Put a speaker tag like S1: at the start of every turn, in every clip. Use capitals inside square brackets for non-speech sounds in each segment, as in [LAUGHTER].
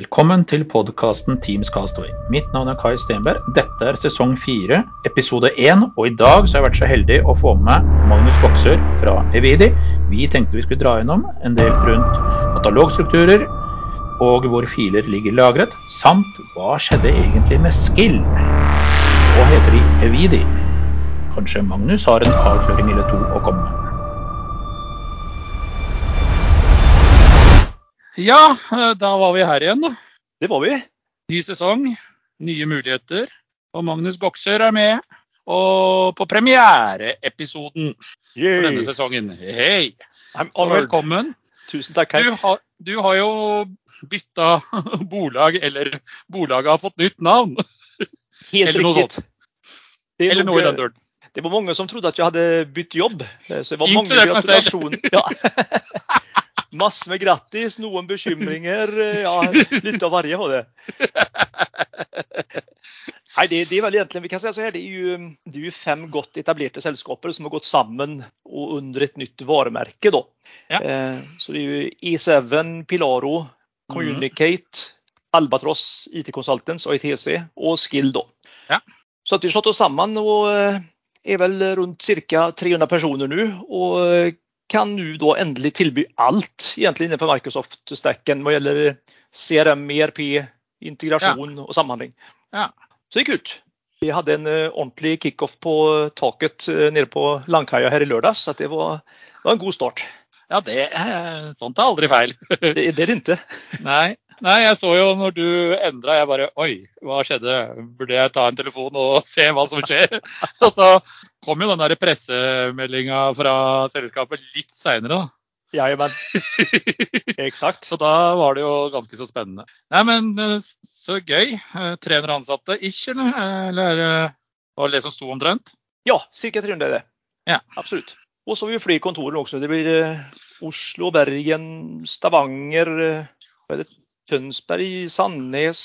S1: Velkommen til podkasten Teams Castaway. Mitt navn er Kai Stenberg. Dette er sesong fire, episode én. Og i dag så har jeg vært så heldig å få med Magnus Goksør fra Evidi. Vi tenkte vi skulle dra gjennom en del rundt katalogstrukturer og hvor filer ligger lagret, samt hva skjedde egentlig med Skill? Hva heter de Evidi? Kanskje Magnus har en avsløring eller to å komme med? Ja, eh, da var vi her igjen, da.
S2: Det var vi.
S1: Ny sesong, nye muligheter. Og Magnus Goksør er med. Og på premiereepisoden for denne sesongen. Hei! Så velkommen.
S2: Tusen takk.
S1: Du, har, du har jo bytta [LAUGHS] bolag, eller bolaget har fått nytt navn.
S2: Helt
S1: eller.
S2: Det,
S1: Eller noe i den døren.
S2: det var mange som trodde at jeg hadde bytt jobb. Så det var mange
S1: Inkludert meg selv.
S2: Ja. [LAUGHS] Masse med grattis, noen bekymringer. Ja, litt av varje var det. Nei, det, det er vel egentlig, vi kan si så her, det er, jo, det er jo fem godt etablerte selskaper som har gått sammen og under et nytt varemerke. Da.
S1: Ja.
S2: Eh, så det er jo E7, Pilaro, Communicate, Albatross IT Consultants, ITC og Skill. Da.
S1: Ja.
S2: Så at vi har slått oss sammen og eh, er vel rundt ca. 300 personer nå. Og eh, kan nå da endelig tilby alt egentlig innenfor Microsoft-stacken hva gjelder CRM, ERP, integrasjon og samhandling.
S1: Ja.
S2: Så det gikk ut. Vi hadde en eh, ordentlig kickoff på taket eh, nede på Langkaia her i lørdag, så det var, var en god start.
S1: Ja, det er, sånt er aldri feil.
S2: Det, det er det ikke. [LAUGHS]
S1: Nei. Nei, jeg så jo når du endra, jeg bare Oi, hva skjedde? Burde jeg ta en telefon og [LAUGHS] se hva som skjer? [LAUGHS] Og så kom jo den der pressemeldinga fra selskapet litt seinere, da.
S2: Ja, men [LAUGHS] Eksakt.
S1: Så da var det jo ganske så spennende. Nei, men eh, så gøy. Eh, 300 ansatte ikke, eller? Eller eh, var det det som sto omtrent?
S2: Ja, ca. 300 er det.
S1: Ja.
S2: Absolutt. Og så har vi flere kontorer også. Det blir eh, Oslo, Bergen, Stavanger, eh, er? Tønsberg, Sandnes,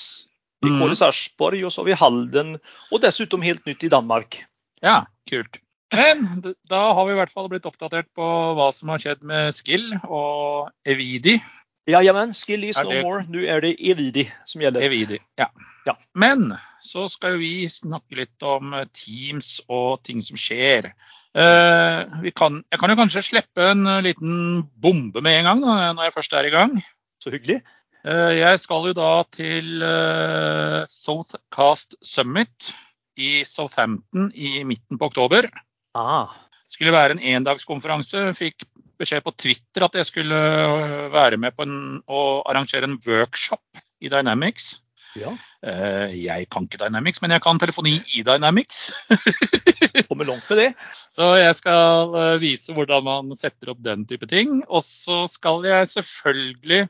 S2: vi
S1: mm.
S2: går Sarpsborg og så har vi Halden. Og dessuten helt nytt i Danmark.
S1: Ja, kult. Men da har vi i hvert fall blitt oppdatert på hva som har skjedd med Skill og Evidi.
S2: Ja, jamen, skill is no
S1: det-
S2: more. Nå er det Evidi som gjelder.
S1: Evidi, ja.
S2: Ja.
S1: Men så skal vi snakke litt om eh, Teams og ting som skjer. Eh, vi kan, jeg kan jo kanskje slippe en eh, liten bombe med en gang, da, når jeg først er i gang.
S2: Så hyggelig.
S1: Eh, Jeg skal jo da til eh, Southcast Summit i Southampton i midten på oktober.
S2: Ah,
S1: skulle være en endagskonferanse. Fikk beskjed på Twitter at jeg skulle øh, være med på å arrangere en workshop i Dynamics.
S2: ja.
S1: Eh, Jeg kan ikke Dynamics, men jeg kan telefoni i Dynamics. [LAUGHS]
S2: Kommer langt med det. [LAUGHS]
S1: Så jeg skal eh, vise hvordan man setter opp den type ting. Og så skal jeg selvfølgelig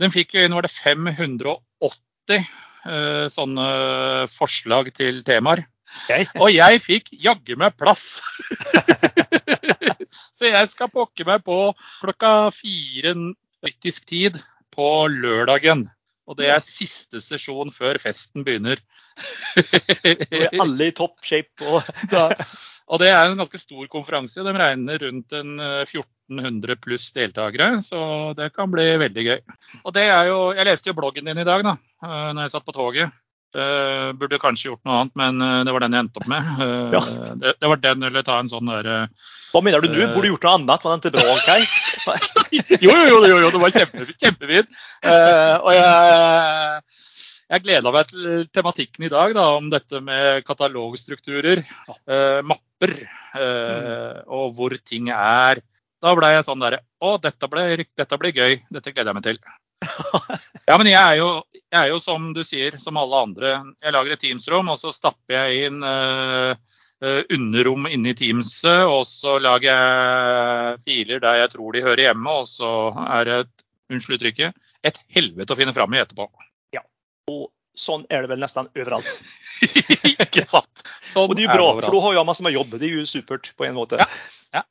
S1: Den fikk inn var det 580 eh, sånne forslag til temaer.
S2: Okay.
S1: Og jeg fikk jaggu meg plass. [LAUGHS] Så jeg skal pokke meg på klokka fire britisk tid på lørdagen. Og det er siste sesjon før festen begynner.
S2: Nå er alle i topp shape. Og, [LAUGHS]
S1: det er en ganske stor konferanse. De regner rundt en eh, 1400 pluss deltakere, så det kan bli veldig gøy. Og det er jo, Jeg leste jo bloggen din i dag da eh, når jeg satt på toget. Eh, burde kanskje gjort noe annet, men uh, det var den jeg endte opp med. Uh, [LAUGHS]
S2: Ja.
S1: det, det var den eller ta en sånn der eh,
S2: hva mener du nå? Burde du gjort noe annet? Var den til bra? Kai? [LAUGHS]
S1: Jo, jo, jo, jo, det var kjempe, kjempefint. Og jeg, jeg gleda meg til tematikken i dag da, om dette med katalogstrukturer, mapper og hvor ting er. Da ble jeg sånn derre Å, dette blir gøy. Dette gleder jeg meg til. [LAUGHS] Ja, men jeg er, jo, jeg er jo som du sier, som alle andre. Jeg lager et Teams-rom, og så stapper jeg inn uh, underrom inni Teamset, og så lager jeg filer der jeg tror de hører hjemme, og så er det, et- unnskyld uttrykket, et helvete å finne fram i etterpå.
S2: Ja, Og sånn er det vel nesten overalt. [LAUGHS]
S1: Ikke sant? Sånn
S2: Og det er jo bra,
S1: er
S2: for da har jeg masse med jobb. Det er jo supert på en måte.
S1: Ja, ja.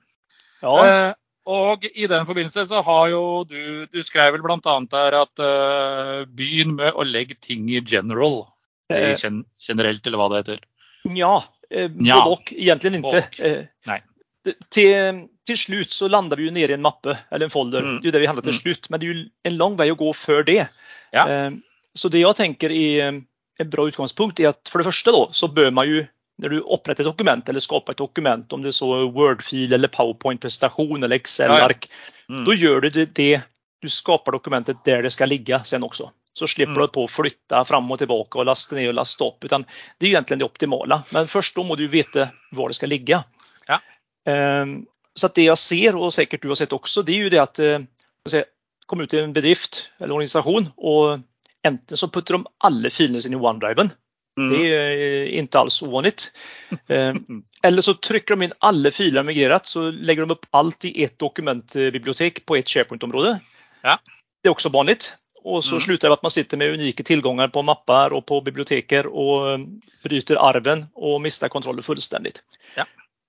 S2: Ja,
S1: Eh, og i den forbindelse så har jo du Du skrev vel bl.a. her at uh, begynn med å legge ting i general.
S2: Eh.
S1: gen generelt, eller hva det heter.
S2: Nja, eh,
S1: Nja.
S2: både ikke. Egentligen inte. Eh,
S1: Nej.
S2: Til, Till, till så lander vi jo nede i en mappe eller en folder.
S1: Mm.
S2: Det er jo det vi handler til
S1: Mm.
S2: slut. Men det er jo en lang vei å gå før det.
S1: Ja.
S2: Eh, så det jeg tenker er en bra utgangspunkt, er at for det første da, så bør man ju när du oppretter et dokument eller skaper et dokument, om det er så Word-fil eller PowerPoint-presentation eller Excel-ark, mm. då gjør du det, det, du skapar dokumentet der det skal ligge sen også. Så slipper mm. du på å flytta fram og tilbake og laste ned og laste opp. Utan det er egentlig det optimale. Men først da må du vite hvor det skal ligge.
S1: Ja.
S2: Um, så det jeg ser og sikkert du har sett også, det er jo det at uh, kom ut i en bedrift eller organisation og enten så putter de alle filene sine i OneDriven. Mm. Det är inte alls ovanligt. Um, [LAUGHS] eller så trycker de in alla filer migrerat så lägger de upp allt i ett dokumentbibliotek på ett SharePoint-område.
S1: Ja.
S2: Det är också vanligt. Och så mm. slutar det med att man sitter med unika tillgångar på mappar och på biblioteker och bryter arven och mister kontrollen fullständigt.
S1: Ja.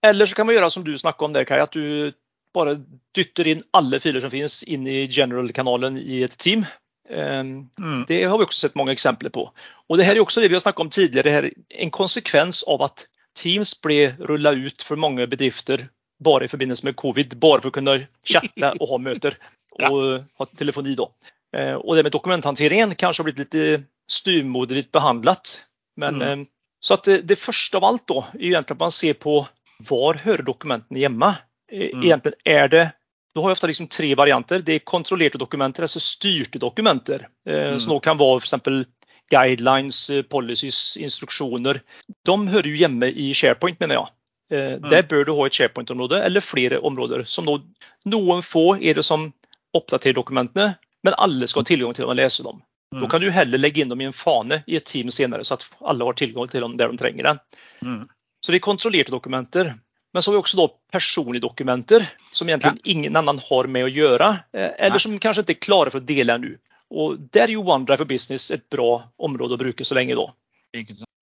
S2: Eller så kan man göra som du snackade om där Kaj, att du bara dytter in alla filer som finns in i general-kanalen i ett team. Ehm, mm. Det har vi också sett många exempel på. Och det här är också det vi har snackat om tidigare, det här är en konsekvens av att Teams blev rulla ut för många bedrifter bara i förbindelse med covid, bara för att kunna chatta och ha möten [LAUGHS] och ja. ha telefoni då. Ehm, och det med dokumenthanteringen kanske har blivit lite styrmoderligt behandlat. Men mm. Så att det, det, första av allt då är egentligen att man ser på var hör dokumenten hemma? egentlig mm. Egentligen är det, då har ofta liksom tre varianter. Det är kontrollerade dokumenter, alltså styrte dokumenter. Mm. Som då kan vara för exempel guidelines, eh, policies, instruksjoner. De hører jo hjemme i SharePoint mener jeg. Mm. bør bör du ha et SharePoint-område eller flere områder. som någon få er det som oppdaterer dokumentene, men alle skal ha tilgang til å lese dem. Mm. Da kan du heller legge inn dem i en fane i et team senere, så at alle har tilgang til dem der de trenger det.
S1: Mm.
S2: Så det er kontrollerte dokumenter. Men så har vi också då personliga dokumenter som egentligen ja. ingen annan har med att göra eh, eller som kanske inte är klara för att dela nu. Och där är ju OneDrive for Business ett bra område att bruka så länge då.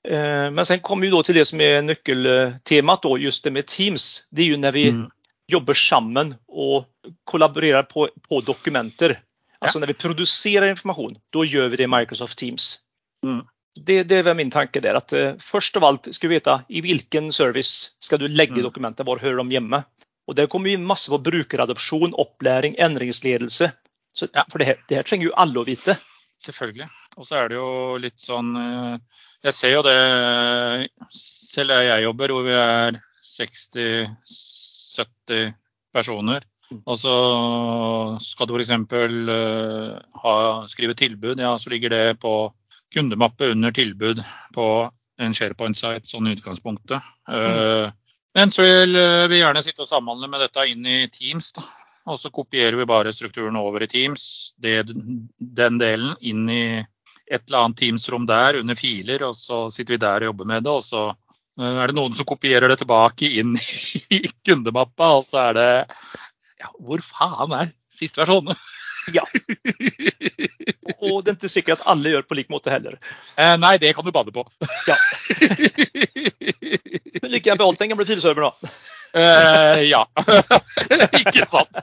S2: Eh, men sen kommer vi då till det som är nyckeltemat då, just det med Teams. Det är ju när vi mm. jobbar sammen och kollaborerar på, på dokumenter. Alltså ja. när vi producerar information, då gör vi det i Microsoft Teams.
S1: Mm
S2: det, det är min tanke der. att eh, först av allt ska vi veta i vilken service ska du lägga mm. dokumenten, var hör de hemma? Och där kommer ju massor av brukeradopsjon, opplæring, endringsledelse. Så, ja. For det her, det her trenger jo alle å vite.
S1: Selvfølgelig. Og så er det jo litt sånn eh, Jeg ser jo det selv der jeg jobber, hvor vi er 60-70 personer. Mm. Og så skal du f.eks. Uh, skrive tilbud, ja, så ligger det på kundemappe under tilbud på en SharePoint-site sånn i utgangspunktet. Mm. Men så vil vi gjerne sitte og samhandle med dette inn i Teams. Da. Og så kopierer vi bare strukturen over i Teams, det, den delen, inn i et eller annet Teams-rom der under filer. Og så sitter vi der og jobber med det. Og så eh, er det noen som kopierer det tilbake inn i [LAUGHS] kundemappa. Og så er det ja, Hvor faen er siste versjon?
S2: Ja. Og det er ikke sikkert at alle gjør på lik måte heller.
S1: Eh, nei, det kan du bade på.
S2: Ja. Lika gärna behållit den gamla filservern då.
S1: Uh, ja. [LAUGHS] ikke sant.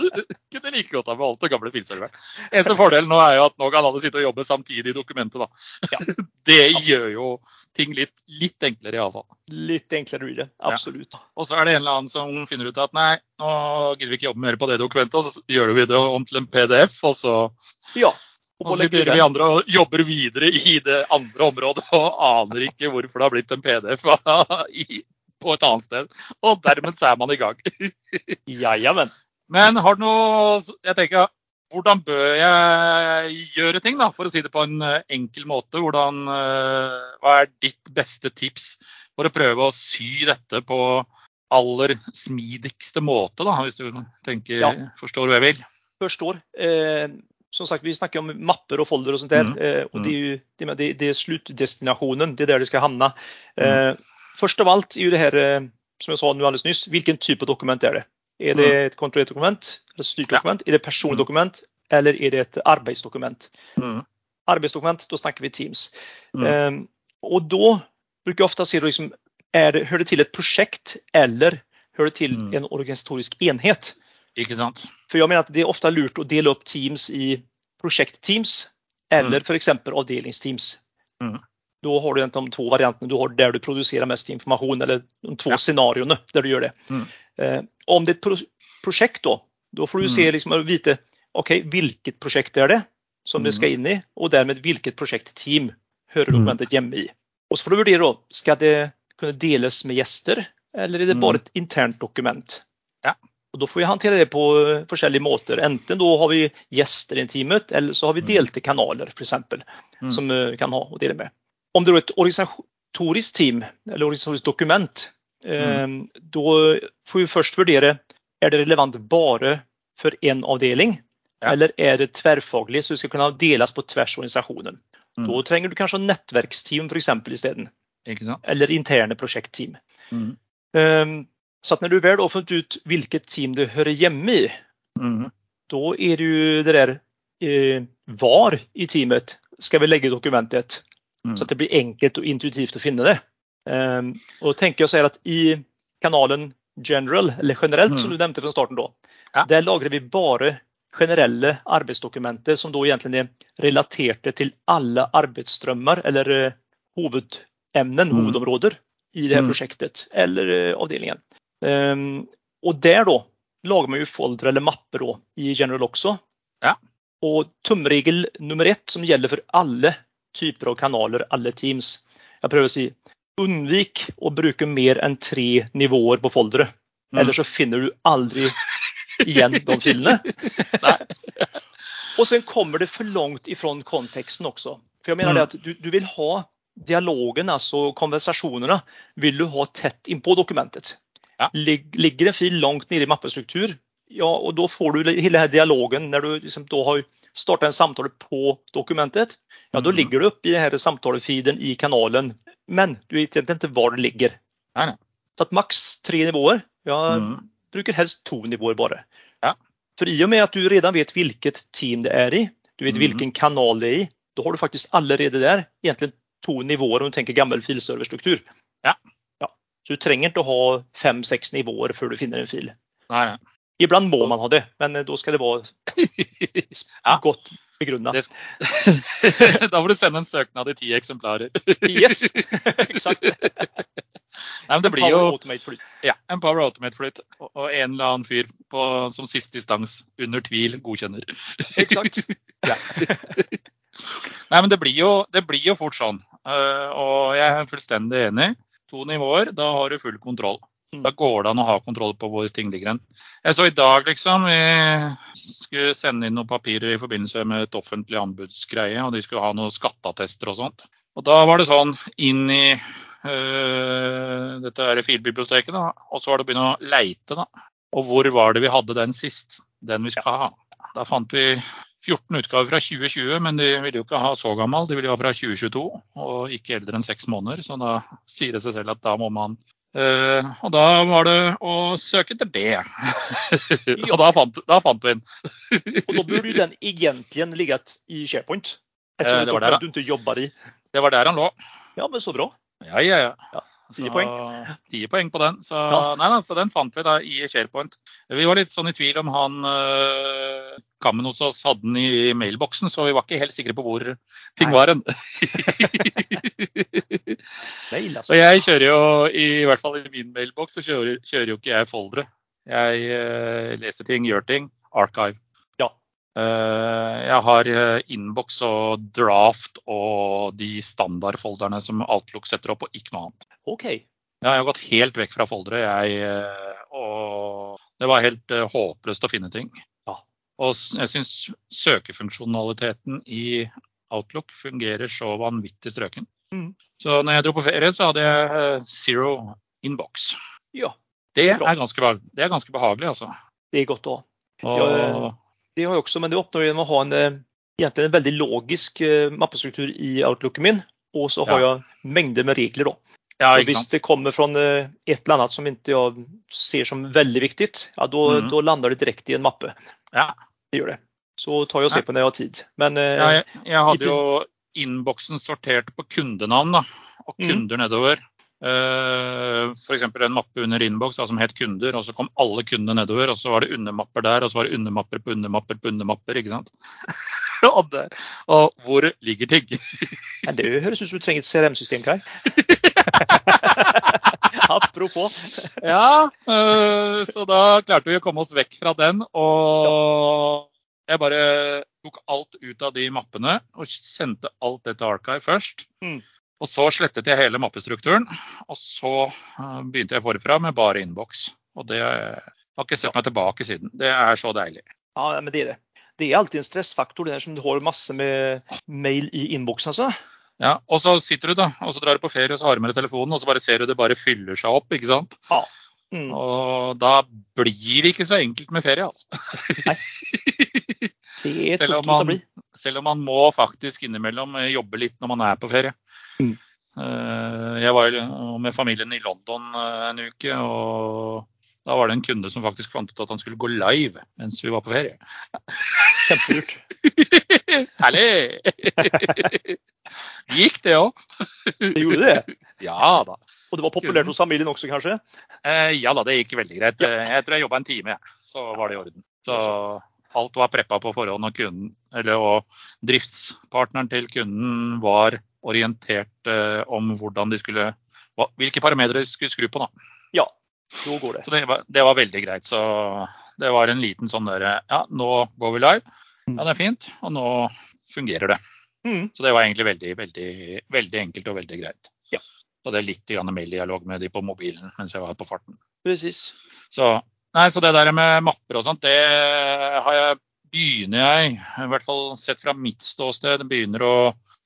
S1: Kunne like godt ha beholdt det gamle filserveren. Eneste fordelen nå er jo at nå kan alle sitte og jobbe samtidig i dokumentet. da. Ja. [LAUGHS] Det gjør jo ting litt, litt enklere, altså.
S2: Litt enklere blir det, absolutt. Ja.
S1: Og så er det en eller annen som finner ut at nei, nå gidder vi ikke jobbe mer på det dokumentet, og så gjør vi det om til en PDF, og så
S2: ja.
S1: Og så begynner vi andre og jobber videre i det andre området og aner ikke hvorfor det har blitt en PDF [LAUGHS] i på et annet sted. Og dermed så er man i gang. [LAUGHS]
S2: Jajamän.
S1: Men har du noe Jeg tenker, hvordan bør jeg gjøre ting, da, for å si det på en eh, enkel måte? Hvordan, eh, hva er ditt beste tips for å prøve å sy dette på aller smidigste måte, da, hvis du tenker, ja. forstår hva jeg vil?
S2: Forstår. Eh, som sagt, vi snakker om mapper og folder og sånt der. Mm. Eh, og det er jo det, det, det er sluttdestinasjonen. Det er der de skal havne. Mm. Först av alt i det här, eh, som jeg sa nå alldeles nyss, hvilken typ av dokument er det? Er det et kontrollert dokument, eller styrt dokument? Är det personlig dokument? eller er det et arbeidsdokument?
S1: Mm.
S2: Arbeidsdokument, da snakker vi Teams. Um, da bruker jeg ofte se, liksom, är det, Hører det til et projekt eller hører det til mm. en organisatorisk enhet?
S1: Ikke sant?
S2: For jeg mener at det er ofte lurt å dele opp Teams i prosjektteams eller mm. f.eks. avdelingsteams.
S1: Mm.
S2: Då har du de två varianterna. Du har där du producerar mest information eller de två ja. scenarierna där du gör det.
S1: Mm.
S2: Eh, om det är ett pro projekt då, då får du mm. se liksom, vite, okej, okay, vilket projekt är det? som det
S1: Mm.
S2: skal inn i, og dermed hvilket prosjektteam hører
S1: Mm.
S2: dokumentet hjemme i. Og så får du vurdere da, skal det kunne deles med gjester, eller er det
S1: Mm.
S2: bare et internt dokument?
S1: Ja.
S2: Og Da får vi håndtere det på eh, forskjellige måter. Enten da har vi gjester i teamet, eller så har vi
S1: Mm.
S2: delte kanaler f.eks.
S1: Mm.
S2: som vi kan ha å dele med. Om det er et organisatorisk team eller organisatorisk dokument, eh, da får vi først vurdere er det relevant bare for én avdeling,
S1: Ja.
S2: eller er det tverrfaglig så det skal kunne deles på tvers av organisasjonen.
S1: Mm.
S2: Da trenger du kanskje nettverksteam f.eks. isteden, eller interne prosjektteam.
S1: Mm.
S2: Eh, Så at når du vel har funnet ut hvilket team du hører hjemme i,
S1: Mm.
S2: da er det jo det der eh, var i teamet skal vi legge dokumentet.
S1: Mm.
S2: Så att det blir enkelt og intuitivt å finne det. Um, og tenker jeg så her at I kanalen general, eller generelt,
S1: Mm.
S2: som du nämnde fra starten, da,
S1: Ja.
S2: der lagrer vi bare generelle arbeidsdokumenter som da egentlig er relaterte til alle arbeidsstrømmer eller uh, hovedemnen,
S1: Mm.
S2: hovedområder, i det her
S1: Mm.
S2: prosjektet eller uh, avdelingen. Um, og der da lager man jo folder eller mapper da, i general også.
S1: Ja.
S2: Og tumregel nummer ett som gjelder for alle typer av kanaler, alle teams. Jeg prøver å si unnvik å bruke mer enn tre nivåer på foldere.
S1: Mm.
S2: Ellers så finner du aldri igjen de filene. [LAUGHS] og så kommer det for langt ifrån konteksten også. For jeg mener
S1: Mm.
S2: det at du, du vil ha dialogen, altså konversasjonene, vil du ha tett innpå dokumentet.
S1: Ja.
S2: Ligger en fil langt nede i mappestruktur, ja, och då får du hela den här dialogen när du liksom då har startat en samtale på dokumentet. Ja, då
S1: Mm.
S2: ligger du oppe i den här samtalsfeeden i kanalen, men du vet egentligen inte var det ligger.
S1: Nej, nej.
S2: Så att max tre nivåer. Jag
S1: Mm.
S2: brukar helst to nivåer bara.
S1: Ja.
S2: För i och med att du redan vet vilket team det är i, du vet
S1: Mm.
S2: vilken kanal det är i, då har du faktiskt allerede där egentligen to nivåer om du tänker gammal filserverstruktur.
S1: Ja.
S2: ja. Så du trenger inte ha fem, sex nivåer før du finner en fil.
S1: Nei, nei.
S2: Ibland må man ha det, men da då ska det vara [LAUGHS]
S1: Ja.
S2: godt begrunnet.
S1: Det- [LAUGHS] da får du sende en søknad i ti eksemplarer. [LAUGHS]
S2: Yes, exakt.
S1: Nei, men det blir
S2: Power
S1: jo
S2: Automate flyt.
S1: ja, en Power Automate-flytt og og en eller annen fyr på, som siste instans under tvil godkjenner.
S2: Exakt. Ja.
S1: Nei, men det blir jo, det blir jo fort sånn. Eh, og jeg er fullstendig enig. To nivåer, da har du full kontroll.
S2: Mm.
S1: Da går det an å ha kontroll på hvor ting ligger hen. Jeg så i dag, liksom, vi skulle sende inn noen papirer i forbindelse med et offentlig anbudsgreie, og de skulle ha noen skatteattester og sånt. Og da var det sånn inn i øh, dette er filbiblioteket, da, og så var det å begynne å leite, da. Og hvor var det vi hadde den sist? Den vi skal ha. Da fant vi 14 utgaver fra 2020, men de ville jo ikke ha så gammel. De ville ha fra 2022, og ikke eldre enn seks måneder. Så da sier det seg selv at da må man eh, Og da var det å søke etter det. [LAUGHS] og da fant, da fant vi den.
S2: og da burde den egentlig ligget i SharePoint.
S1: Eh,
S2: det
S1: det var
S2: der, i.
S1: Det var der han lå.
S2: Ja, men så bra.
S1: Ja, ja, ja.
S2: Ja, 10 poeng.
S1: Ti poeng på den. Så,
S2: Ja.
S1: nei, nei, så den fant vi da i SharePoint. Vi var litt sånn i tvil om han uh, Kammen hos oss hadde den i mailboksen, så vi var ikke helt sikre på hvor ting
S2: Nei.
S1: var hen. [LAUGHS] Og jeg kjører jo, i hvert fall i min mailboks, så kjører, kjører jo ikke jeg foldere. Jeg uh, leser ting, gjør ting. Archive. Eh, jeg har uh, innboks og draft og de standardfolderne som Outlook setter opp, og ikke noe annet.
S2: Ok.
S1: Ja, jeg har gått helt vekk fra foldere, jeg. eh, Og det var helt eh, håpløst å finne ting.
S2: Ja.
S1: Og jeg syns søkefunksjonaliteten i Outlook fungerer så vanvittig strøken.
S2: Mm.
S1: Så når jeg dro på ferie, så hadde jeg eh, zero inbox.
S2: Ja,
S1: Det er ganske, det er ganske behagelig, altså.
S2: det er godt òg.
S1: Og,
S2: Det har jag också, men det oppnår ju genom å ha en, eh, egentligen en veldig logisk eh, mappestruktur i Outlooken min. Og så har
S1: Ja.
S2: jeg mengder med regler da.
S1: ja, og
S2: hvis det kommer fra et eller annet som ikke jeg ser som veldig viktig, ja, da
S1: Mm.
S2: då landar det direkte i en mappe.
S1: Ja.
S2: Det gjør det. Så tar jeg og ser på når jeg har tid. Men eh,
S1: jeg, jeg hadde jo innboksen sortert på kundenavn da, og
S2: Mm.
S1: kunder nedover. Uh, F.eks. en mappe under innboks som het kunder, og så kom alle kundene nedover. Og så var det undermapper der, og så var det undermapper på undermapper på undermapper. ikke sant? [LAUGHS] og, det, og hvor ligger ting? [LAUGHS]
S2: men det høres ut som du trenger et CRM-system, Kai. [LAUGHS] Apropos.
S1: ja, eh, så da klarte vi å komme oss vekk fra den. Og jeg bare tok alt ut av de mappene og sendte alt det til Archive først.
S2: Mm.
S1: Og så slettet jeg hele mappestrukturen, og så eh, begynte jeg forfra med bare innboks. Og det jeg har ikke sett meg tilbake siden. Det er så deilig.
S2: Ja, men det er det. Det er alltid en stressfaktor det der som du har masse med mail i inboxen. Altså.
S1: Ja, Og så sitter du da, og så drar du på ferie og så har du med deg telefonen, og så bare ser du det bare fyller seg opp. ikke sant?
S2: Mm.
S1: Og da blir det ikke så enkelt med ferie, altså. Nei. [LAUGHS]
S2: Det er
S1: Selv å
S2: bli.
S1: Selv om man må faktisk innimellom eh, jobbe litt når man er på ferie.
S2: Mm.
S1: Eh, Jeg var med familien i London eh, en uke, og da var det en kunde som faktisk fant ut at han skulle gå live mens vi var på ferie. [LAUGHS]
S2: Kjempelurt. [LAUGHS]
S1: Herlig! [LAUGHS] Gikk det òg?
S2: Det gjorde det.
S1: Ja da.
S2: Og det var populært hos familien også, kanskje?
S1: Eh, Ja da, det gikk veldig greit. Jeg tror jeg jobba en time, jeg. så var det i orden. Så alt var preppa på forhånd, og, kunden, eller, og driftspartneren til kunden var orientert eh, om hvordan de skulle, hva, hvilke parametere de skulle skru på. Da.
S2: Ja, så går det.
S1: Så det var, det var veldig greit. Så det var en liten sånn derre Ja, nå går vi live. Ja, det er fint. Og nå fungerer det.
S2: Mm.
S1: Så det var egentlig veldig, veldig, veldig enkelt og veldig greit.
S2: Ja.
S1: Så det er litt maildialog med de på mobilen mens jeg var på farten.
S2: Precis.
S1: Så, nei, så det der med mapper og sånt, det har jeg, begynner jeg, i hvert fall sett fra mitt ståsted, begynner å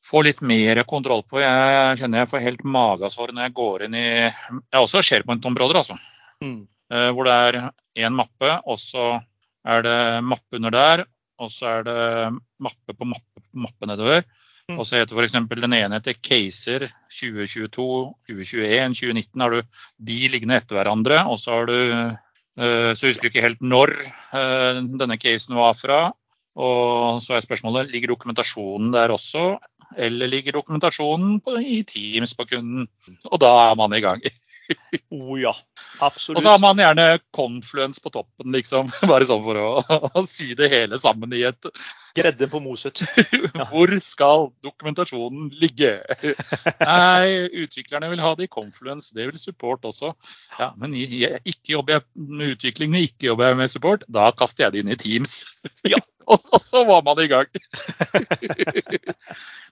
S1: få litt mer kontroll på. Jeg kjenner jeg får helt magesår når jeg går inn i Jeg har også SharePoint-områder, altså.
S2: Mm.
S1: eh, Hvor det er én mappe, og så er det mappe under der. Og så er det mappe på mappe på mappe nedover.
S2: Mm.
S1: Og så heter f.eks. den ene heter Caser 2022, 2021, 2019. Har du de liggende etter hverandre. Og så har du eh, Så husker du ikke helt når eh, denne casen var fra. Og så er spørsmålet ligger dokumentasjonen der også, eller ligger dokumentasjonen på, i Teams på kunden? Og da er man i gang. [LAUGHS]
S2: Oh ja,
S1: Og så har man gjerne Confluence på toppen, liksom. [LAUGHS] Bare sånn for å, [LAUGHS] å sy det hele sammen i et
S2: Gredde på moset. [LAUGHS]
S1: Hvor skal dokumentasjonen ligge? Nei, utviklerne vil ha det i Confluence, det vil support også. Ja, Men jeg, ikke jobber jeg med utvikling, ikke jobber jeg med support. Da kaster jeg det inn i Teams.
S2: Ja.
S1: og, og så var man i gang.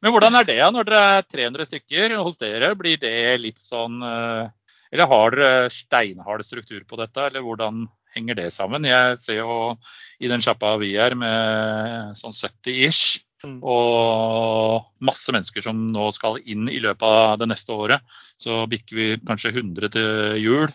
S1: Men hvordan er det når dere er 300 stykker hos dere? Blir det litt sånn eh, Eller har dere steinhard struktur på dette, eller hvordan henger det sammen? Jeg ser jo i den sjappa vi er med sånn 70 ish,
S2: Mm.
S1: og masse mennesker som nå skal inn i løpet av det neste året, så bikker vi kanskje 100 til jul.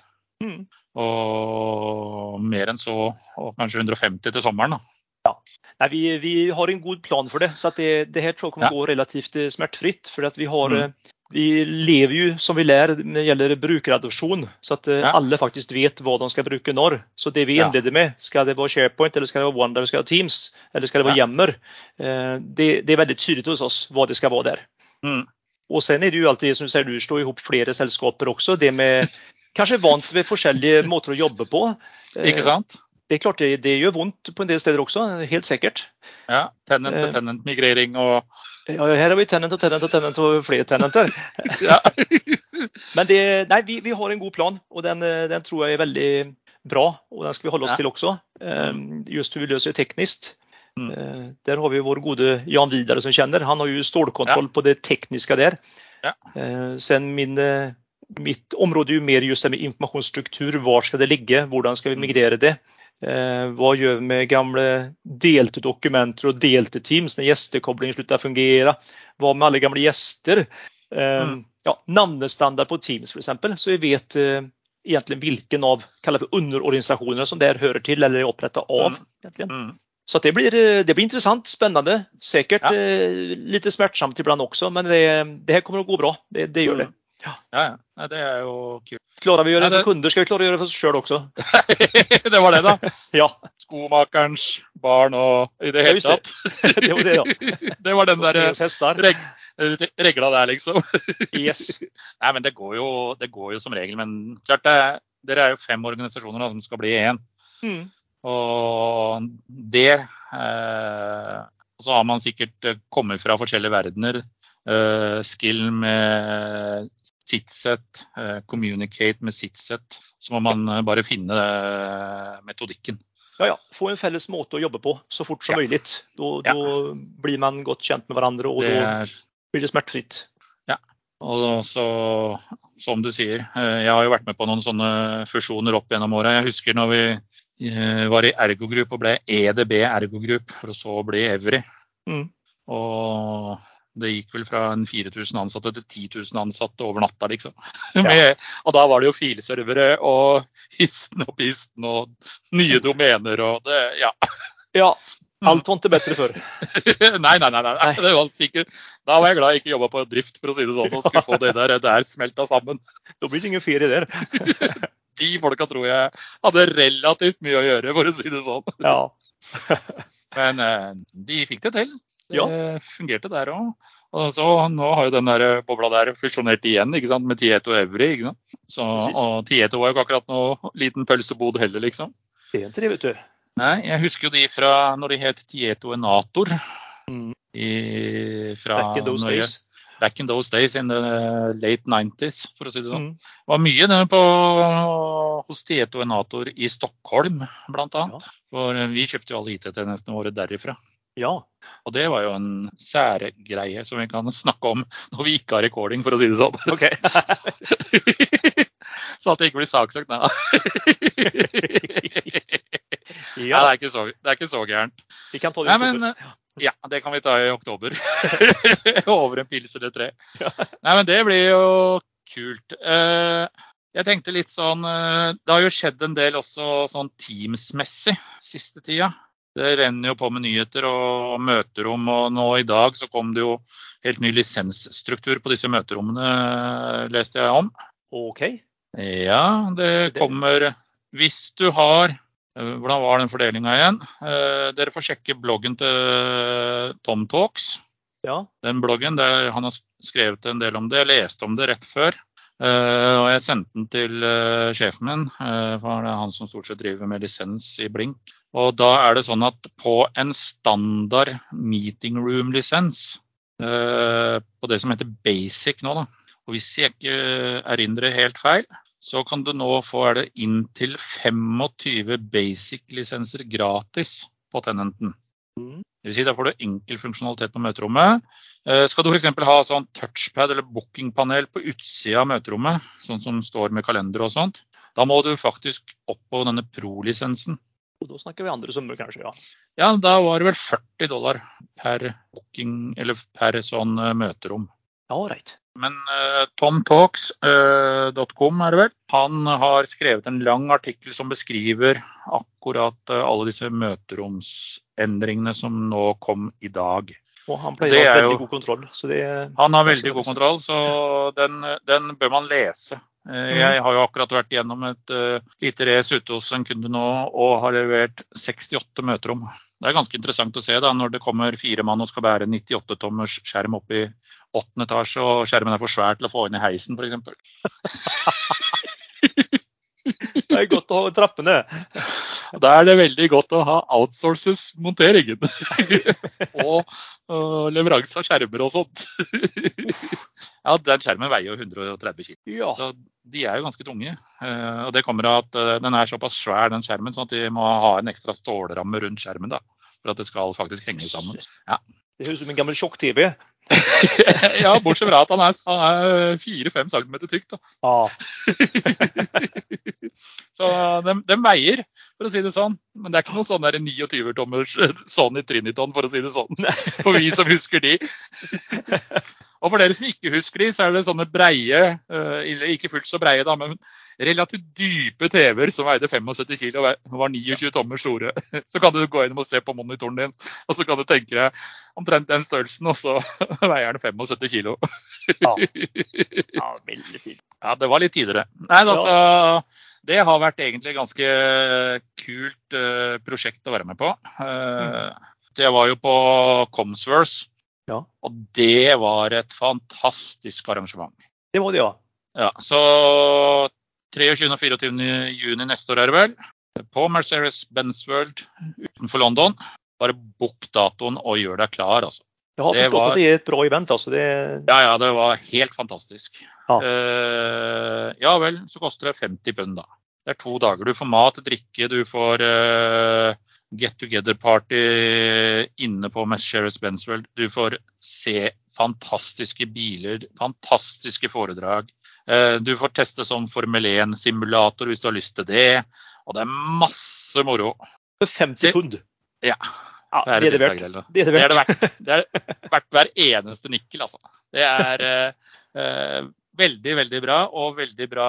S2: Mm.
S1: Og mer enn så, og kanskje 150 til sommeren. Da.
S2: Nej, vi, vi har en god plan for det, så det, det her tror jeg kommer
S1: Ja.
S2: gå relativt smertefritt. for vi, har,
S1: Mm.
S2: Vi lever ju som vi lär när det gäller brukaradoption, så att eh,
S1: Ja.
S2: alla faktiskt vet vad de ska bruka når. Så det vi
S1: Ja.
S2: med, ska det vara SharePoint eller ska det vara OneDrive, eller ska det vara Teams eller ska det vara
S1: Ja.
S2: Yammer? Eh, Det, det är väldigt tydligt hos oss vad det ska vara där.
S1: Mm.
S2: Och sen är det ju alltid som du säger, du slår ihop flera sällskaper också. Det med kanske vant ved forskjellige [LAUGHS] måter å jobbe på. Eh,
S1: Ikke sant?
S2: Det er klart det, det gjør vondt på en del steder også, helt sikkert.
S1: Ja, Tenant til
S2: Eh.
S1: tenant-migrering og
S2: Ja, her har vi tenant og tenant og tenant og flere tenanter. [LAUGHS]
S1: ja. [LAUGHS]
S2: Men det, nei, vi, vi har en god plan, og den, eh, den tror jeg er veldig bra. Og den skal vi holde oss
S1: Ja.
S2: til også. Um, Just hur vi løser det teknisk.
S1: Mm.
S2: Uh, Der har vi vår gode Jan Vidare som kjenner. Han har jo stålkontroll på det tekniske der.
S1: Ja.
S2: Eh, Sen min, mitt område er jo mer just det med informasjonsstruktur. Hvor skal det ligge? Hvordan skal vi
S1: Mm.
S2: migrere det? Eh, Hva gjør vi med gamle delte dokumenter og delte teams når gjestekoblingen slutter å fungere? Hva med alle gamle gjester? Eh,
S1: Mm.
S2: Ja, navnestandard på Teams for eksempel, så vi vet eh, egentlig hvilken av kallar som der hører til eller er opprettet av.
S1: Mm.
S2: egentligen.
S1: Mm.
S2: Så det, blir, eh, det blir intressant, spännande, säkert
S1: Ja.
S2: eh, lite smärtsamt ibland också, men det, det här kommer att gå bra. Det, det gör det.
S1: Ja, ja. Det er jo kult.
S2: Klarer vi å
S1: gjøre
S2: det for kunder skal vi klare å gjøre det for oss sjøl også. [LAUGHS]
S1: det var det, da. [LAUGHS]
S2: Ja,
S1: Skomakerens barn og i det hele tatt. [LAUGHS]
S2: det var det ja.
S1: Det var den der reg regla der, liksom.
S2: Yes.
S1: Nei, men det går jo, det går jo som regel. Men klart det, dere er jo fem organisasjoner da, som skal bli én.
S2: Mm.
S1: Og det eh, Så har man sikkert eh, kommet fra forskjellige verdener. Uh, skill med sitt-sett, eh, communicate med sitt-sett. Så må man eh, bare finne eh, metodikken.
S2: Ja, ja. Få en felles måte å jobbe på så fort som
S1: Ja.
S2: mulig. Da,
S1: Ja.
S2: da blir man godt kjent med hverandre, og
S1: Det
S2: da blir det smertefritt.
S1: Og så, som du sier, jeg har jo vært med på noen sånne fusjoner opp gjennom åra. Jeg husker når vi var i Ergo Group og ble EDB Ergo Group, for å så bli Evry.
S2: Mm.
S1: Og det gikk vel fra 4000 ansatte til 10 000 ansatte over natta, liksom. [LAUGHS] Med, og da var det jo filservere og histen og pisten og nye domener og det Ja.
S2: Ja, alt var ikke bedre før. [LAUGHS]
S1: Nei, nei, nei. nei. Det var sikkert, da var jeg glad jeg ikke jobba på drift, for å si det sånn, og skulle få det der, der smelta sammen. [LAUGHS]
S2: Da blir det ingen ferie der.
S1: De folka tror jeg hadde relativt mye å gjøre, for å si det sånn.
S2: Ja.
S1: Men eh, de fikk det til. Det fungerte der òg. Og så Nå har jo den der bobla der fusjonert igjen ikke sant, med Tieto og Evry. ikke sant? Så, og Tieto var jo ikke akkurat noe liten pølsebod heller, liksom.
S2: Er vet du.
S1: Nei, jeg husker jo de fra når de het Tieto Enator.
S2: Mm.
S1: I, fra
S2: Back in those
S1: Norge.
S2: days.
S1: back in those days in the late 90s, for å si det sånn.
S2: Mm.
S1: Det var mye det på, hos Tieto Enator i Stockholm, blant annet. For vi kjøpte jo alle IT-tjenestene våre derifra.
S2: Ja.
S1: Og det var jo en særgreie som vi kan snakke om når vi ikke har recording, for å si det sånn.
S2: OK. [LAUGHS]
S1: Så at det ikke blir saksøkt, nei. da. [LAUGHS]
S2: Ja,
S1: det er ikke så, det er ikke så gærent.
S2: vi kan ta det i
S1: Nei, men [LAUGHS] ja, det kan vi ta i oktober. Over en pils eller tre.
S2: Ja.
S1: Nei, men det blir jo kult. Eh, Jeg tenkte litt sånn eh, Det har jo skjedd en del også sånn Teams-messig siste tida. Det renner jo på med nyheter og møterom, og nå i dag så kom det jo helt ny lisensstruktur på disse møterommene, leste jeg om.
S2: OK.
S1: Ja, det kommer Hvis du har eh, Hvordan var den fordelinga igjen? Eh, Dere får sjekke bloggen til Tom Talks.
S2: Ja.
S1: Den bloggen der han har skrevet en del om det. Jeg leste om det rett før. Uh, og jeg sendte den til uh, sjefen min, uh, for det er han som stort sett driver med lisens i Blink. Og da er det sånn at på en standard meeting room-lisens, eh, på det som heter basic nå, da, og hvis jeg ikke erindrer helt feil, så kan du nå få er det inntil 25 basic-lisenser gratis på Tenenten.
S2: Mm.
S1: Det vil si, Da får du enkel funksjonalitet på møterommet. Eh, Skal du f.eks. ha sånn touchpad eller bookingpanel på utsida av møterommet, sånn som står med kalender og sånt, da må du faktisk opp på denne pro-lisensen.
S2: Og da snakker vi andre summer, kanskje. Ja.
S1: Ja, da var det vel 40 dollar per booking, eller per sånn eh, møterom.
S2: Ja, right.
S1: Men uh, tomtalks.com er det vel. Han har skrevet en lang artikkel som beskriver akkurat uh, alle disse møteromsendringene som nå kom i dag.
S2: Og han pleier å ha veldig god kontroll. Så det
S1: Han har veldig god kontroll, så den, den bør man lese. Eh, Jeg har jo akkurat vært gjennom et uh, lite race ute hos en kunde nå og har levert 68 møterom. Det er ganske interessant å se da, når det kommer fire mann og skal bære 98 tommers skjerm opp i åttende etasje, og skjermen er for svær til å få inn i heisen f.eks. [LAUGHS]
S2: det er godt å ha
S1: Da er det veldig godt å ha outsources monteringen. [LAUGHS] og, uh, leveranse av skjermer og sånt. ja, den skjermen veier jo 130 kg.
S2: Ja.
S1: Så de er jo ganske tunge. Uh, og det kommer av at uh, den er såpass svær, den skjermen, sånn at de må ha en ekstra stålramme rundt skjermen. da, For at det skal faktisk henge sammen. Ja.
S2: Det høres ut som en gammel sjokk-TV. [LAUGHS]
S1: ja, bortsett fra at han er, er 4-5 cm tykk. da.
S2: Ah. [LAUGHS]
S1: Så de, de veier, for å si det sånn. Men det er ikke noen sånn 29-tommers Sony Triniton, for å si det sånn. For vi som husker de. [LAUGHS] Og for dere som ikke husker de, så er det sånne breie, eh, ikke fullt så breie, da, men relativt dype TV-er som veide 75 kg og var 29 tommer store. [LAUGHS] Så kan du gå inn og se på monitoren din, [LAUGHS] og så kan du tenke deg omtrent den størrelsen, og så [LAUGHS] veier den 75 kg.
S2: Ja. ja, veldig fint.
S1: Ja, det var litt tidligere. Nei, altså, det har vært egentlig ganske kult eh, prosjekt å være med på. Eh, Jeg var jo på Comsverse,
S2: Ja.
S1: og det var et fantastisk arrangement.
S2: Det var det, ja.
S1: Ja, så 23. og 24. juni neste år er det vel, på Mercedes-Benz World utenfor London. Bare book datoen og gjør deg klar, altså.
S2: Jeg har forstått
S1: var-
S2: at det er et bra event. altså. Det,
S1: Ja, ja, det var helt fantastisk.
S2: Ja.
S1: Uh, ja vel, så koster det 50 pund, da. Det er to dager. Du får mat, drikke, du får uh, get together-party inne på Mercedes Benz World. Du får se fantastiske biler, fantastiske foredrag. Uh, du får teste sånn Formel 1-simulator hvis du har lyst til det. Og det er masse moro.
S2: For 50 pund?
S1: Ja.
S2: Ja, det er det verdt.
S1: Det er det verdt. Det er verdt hver eneste nikkel, altså. Det er eh, veldig, veldig bra, og veldig bra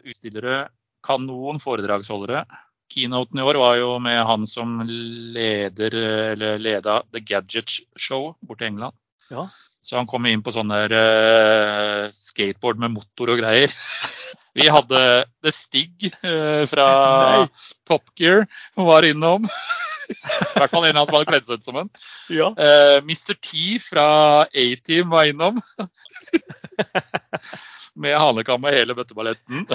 S1: utstillere. Kanon foredragsholdere. Keynoten i år var jo med han som leder, eller leda The Gadget Show borte i England.
S2: Ja.
S1: Så han kom inn på sånn der uh, skateboard med motor og greier. Vi hadde The Stig uh, fra Nei. Top Gear var innom. I hvert fall en av dem som hadde kledd seg ut som en.
S2: Ja.
S1: Uh, Mr. T fra A-Team var innom. Med hanekam og hele bøtteballetten.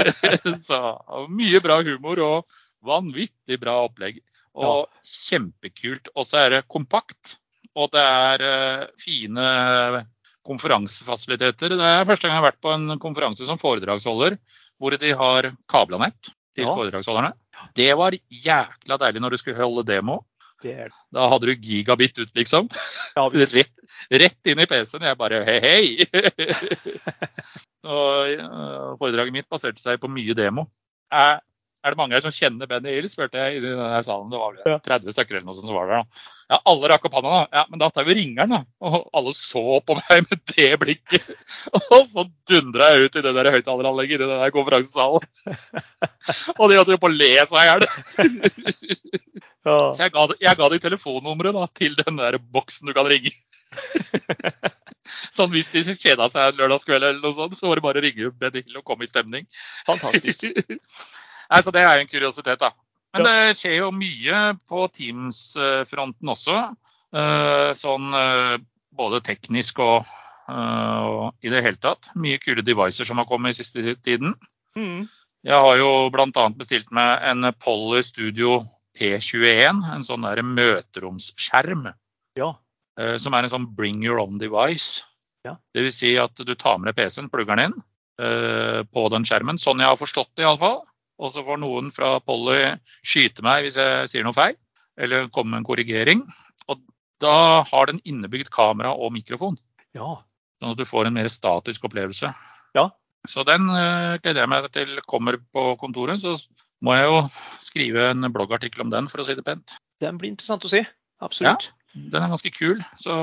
S1: [LAUGHS] Så mye bra humor og vanvittig bra opplegg. Og ja. kjempekult. Og så er det kompakt. Og det er uh, fine konferansefasiliteter. Det er første gang jeg har vært på en konferanse som foredragsholder hvor de har kabla nett til ja. foredragsholderne. Det var jækla deilig når du skulle holde demo. Da hadde du gigabit ut, liksom.
S2: Ja, [LAUGHS]
S1: rett, rett, inn i PC-en. Jeg bare hei, hei! [LAUGHS] og uh, Foredraget mitt baserte seg på mye demo. Jeg er det mange her som kjenner Benny Hill, spurte jeg i denne salen. Det var vel 30 stykker eller noe sånt som var der. da. Ja, alle rakk opp hånda. da. Ja, men da tar vi ringeren, da. Og alle så på meg med det blikket. [LAUGHS] Og så dundra jeg ut i det der høyttaleranlegget i den der konferansesalen. [LAUGHS] Og de holdt jo på å le seg i hjel. Så jeg ga, jeg ga de telefonnummeret til den der boksen du kan ringe. [LAUGHS] Sånn hvis de kjeda seg en lørdagskveld eller noe sånt, så var det bare å ringe Benny Hill og komme i stemning.
S2: Fantastisk.
S1: Nei, så Det er jo en kuriositet, da. Men det skjer jo mye på Teams-fronten også. Eh, sånn eh, både teknisk og, eh, og i det hele tatt. Mye kule devices som har kommet i siste tiden.
S2: Mm.
S1: Jeg har jo bl.a. bestilt meg en Poly Studio P21, en sånn der møteromsskjerm.
S2: Ja.
S1: Som er en sånn bring your own device.
S2: Ja.
S1: Dvs. Si at du tar med deg PC-en, plugger den inn på den skjermen. Sånn jeg har forstått det iallfall. Og så får noen fra Polly skyte meg hvis jeg sier noe feil, eller komme med en korrigering. Og da har den innebygd kamera og mikrofon.
S2: Ja.
S1: Sånn at du får en mer statisk opplevelse.
S2: Ja.
S1: Så den uh, gleder jeg meg til kommer på kontoret. Så må jeg jo skrive en bloggartikkel om den, for å si det pent.
S2: Den blir interessant å si. Absolutt.
S1: Ja, den er ganske kul. Så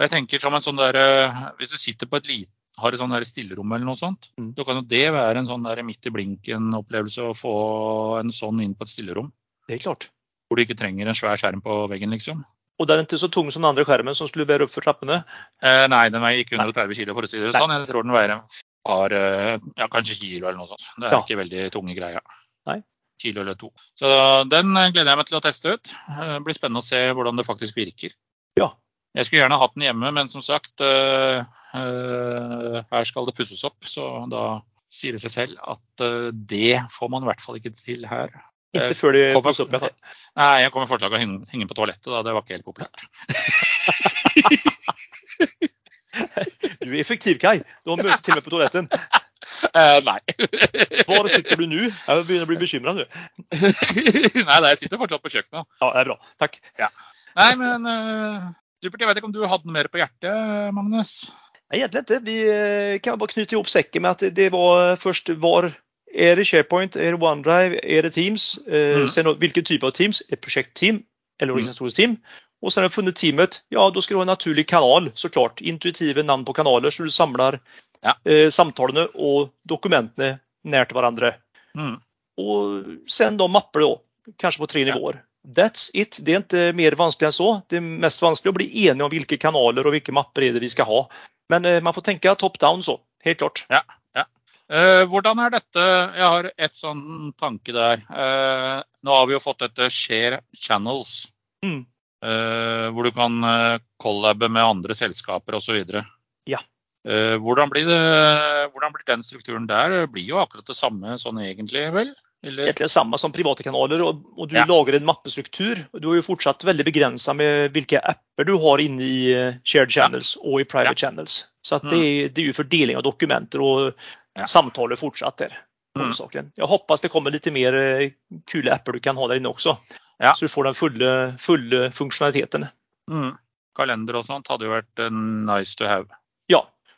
S1: jeg tenker som en sånn der, eh, Hvis du sitter på et lite har et sånn stillerom eller noe sånt,
S2: mm.
S1: så kan jo det være en sånn midt i blinken-opplevelse å få en sånn inn på et stillerom.
S2: Det er klart.
S1: Hvor du ikke trenger en svær skjerm på veggen, liksom.
S2: Og den er ikke så tung som den andre skjermen som skulle bære opp for trappene?
S1: Eh, nei, den veier ikke 130 kg, for å si det sånn. Jeg tror den veier en par, eh, ja, kanskje kilo eller noe sånt. Det er ja. ikke veldig tunge greier.
S2: Nei.
S1: Kilo eller to. Så den gleder jeg meg til å teste ut. Det eh, blir spennende å se hvordan det faktisk virker.
S2: Ja,
S1: jeg skulle gjerne hatt den hjemme, men som sagt, uh, her skal det pusses opp. Så da sier det seg selv at uh, det får man i hvert fall ikke til her.
S2: Ikke før de pusser opp? igjen?
S1: Nei, jeg kommer fortsatt til å henge, henge på toalettet. da, Det var ikke helt populært. [LAUGHS]
S2: du er effektiv, Kai. Du har møte til og med på toalettet. [LAUGHS]
S1: nei. [LAUGHS]
S2: Hvor sitter du nå? Jeg begynner å bli bekymra nå.
S1: nei, nei, jeg sitter fortsatt på kjøkkenet.
S2: Ja, det er bra. Takk.
S1: Ja. Nei, men Supert. Jeg vet ikke om du hadde noe mer på hjertet, Magnus?
S2: Egentlig ikke. Vi eh, kan bare knytte ihop sekken med at det var først var er det SharePoint, er det OneDrive, er det Teams? Eh, mm. Sen hvilken type av Teams? Et prosjektteam eller mm. organisatorisk team? Och sen har du funnet teamet, ja då ska du ha en naturlig kanal såklart. Intuitive namn på kanaler så du samler
S1: ja.
S2: eh, samtalene og dokumentene nært hverandre.
S1: Mm.
S2: Og sen da mapper da, kanskje på tre ja. nivåer. That's it. Det er ikke mer vanskelig enn så. Det er mest vanskelig å bli enige om hvilke kanaler og hvilke mapper er det vi skal ha. Men eh, man får tenke top down så. Helt klart.
S1: Ja, ja. Eh, hvordan er dette Jeg har et sånn tanke der. Eh, nå har vi jo fått dette Share Channels.
S2: Mm.
S1: Hvor du kan collabe med andre selskaper osv.
S2: Ja.
S1: Hvordan, blir det, hvordan blir den strukturen der? Det blir jo akkurat det samme sånn egentlig, vel?
S2: Eller? Egentlig det samme som private kanaler. og, og Du ja. lager en mappestruktur. og Du er jo fortsatt veldig begrensa med hvilke apper du har inne i eh, shared channels ja. og i private ja. channels. Så det, mm. det, er jo fordeling av dokumenter og samtaler fortsatt der. Mm. Jeg hoppas det kommer litt mer eh, kule apper du kan ha der inne også. Så du får den fulle, fulle funksjonaliteten.
S1: Mm. Kalender og sånt hadde jo vært nice to have.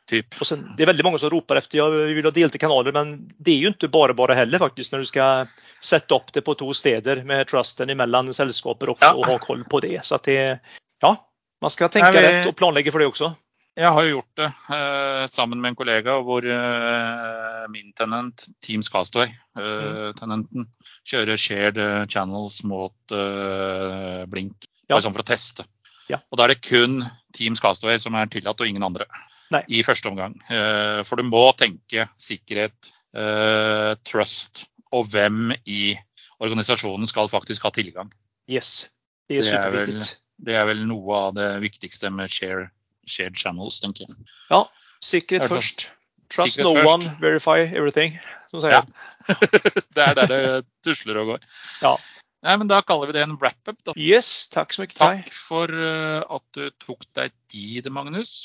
S2: Ja.
S1: Typ.
S2: Och sen, det är väldigt många som ropar efter, jag vill ha delte kanaler, men det är ju inte bara bara heller faktiskt när du ska sätta upp det på två steder med trusten emellan sällskaper också
S1: Ja.
S2: och ha koll på det. Så att det, ja, man ska tänka
S1: Ja, vi-
S2: rätt och planlägga för det också.
S1: Jeg har jo gjort det eh, sammen med en kollega hvor eh, min tenent, Teams Castaway, eh, tenenten, kjører shared eh, channels mot eh, Blink.
S2: Ja.
S1: Bare sånn for å teste.
S2: Ja.
S1: Og da er det kun Teams Castaway som er tillatt, og ingen andre.
S2: Nei.
S1: I første omgang. Eh, for du må tenke sikkerhet, eh, trust og hvem i organisasjonen skal faktisk ha tilgang.
S2: Yes, det är
S1: Det är väl-
S2: superviktigt.
S1: Det er vel noe av det viktigste med share, shared channels, tenker jeg.
S2: Ja, sikkerhet
S1: først.
S2: först. Trust
S1: sikkerhet
S2: no
S1: først.
S2: one, verify everything. Så sier
S1: Ja. [LAUGHS] det er der det tusler og går.
S2: Ja.
S1: Nei, men Da kaller vi det en wrap-up.
S2: Yes, takk så mye.
S1: Takk for eh, at du tok deg tid, Magnus.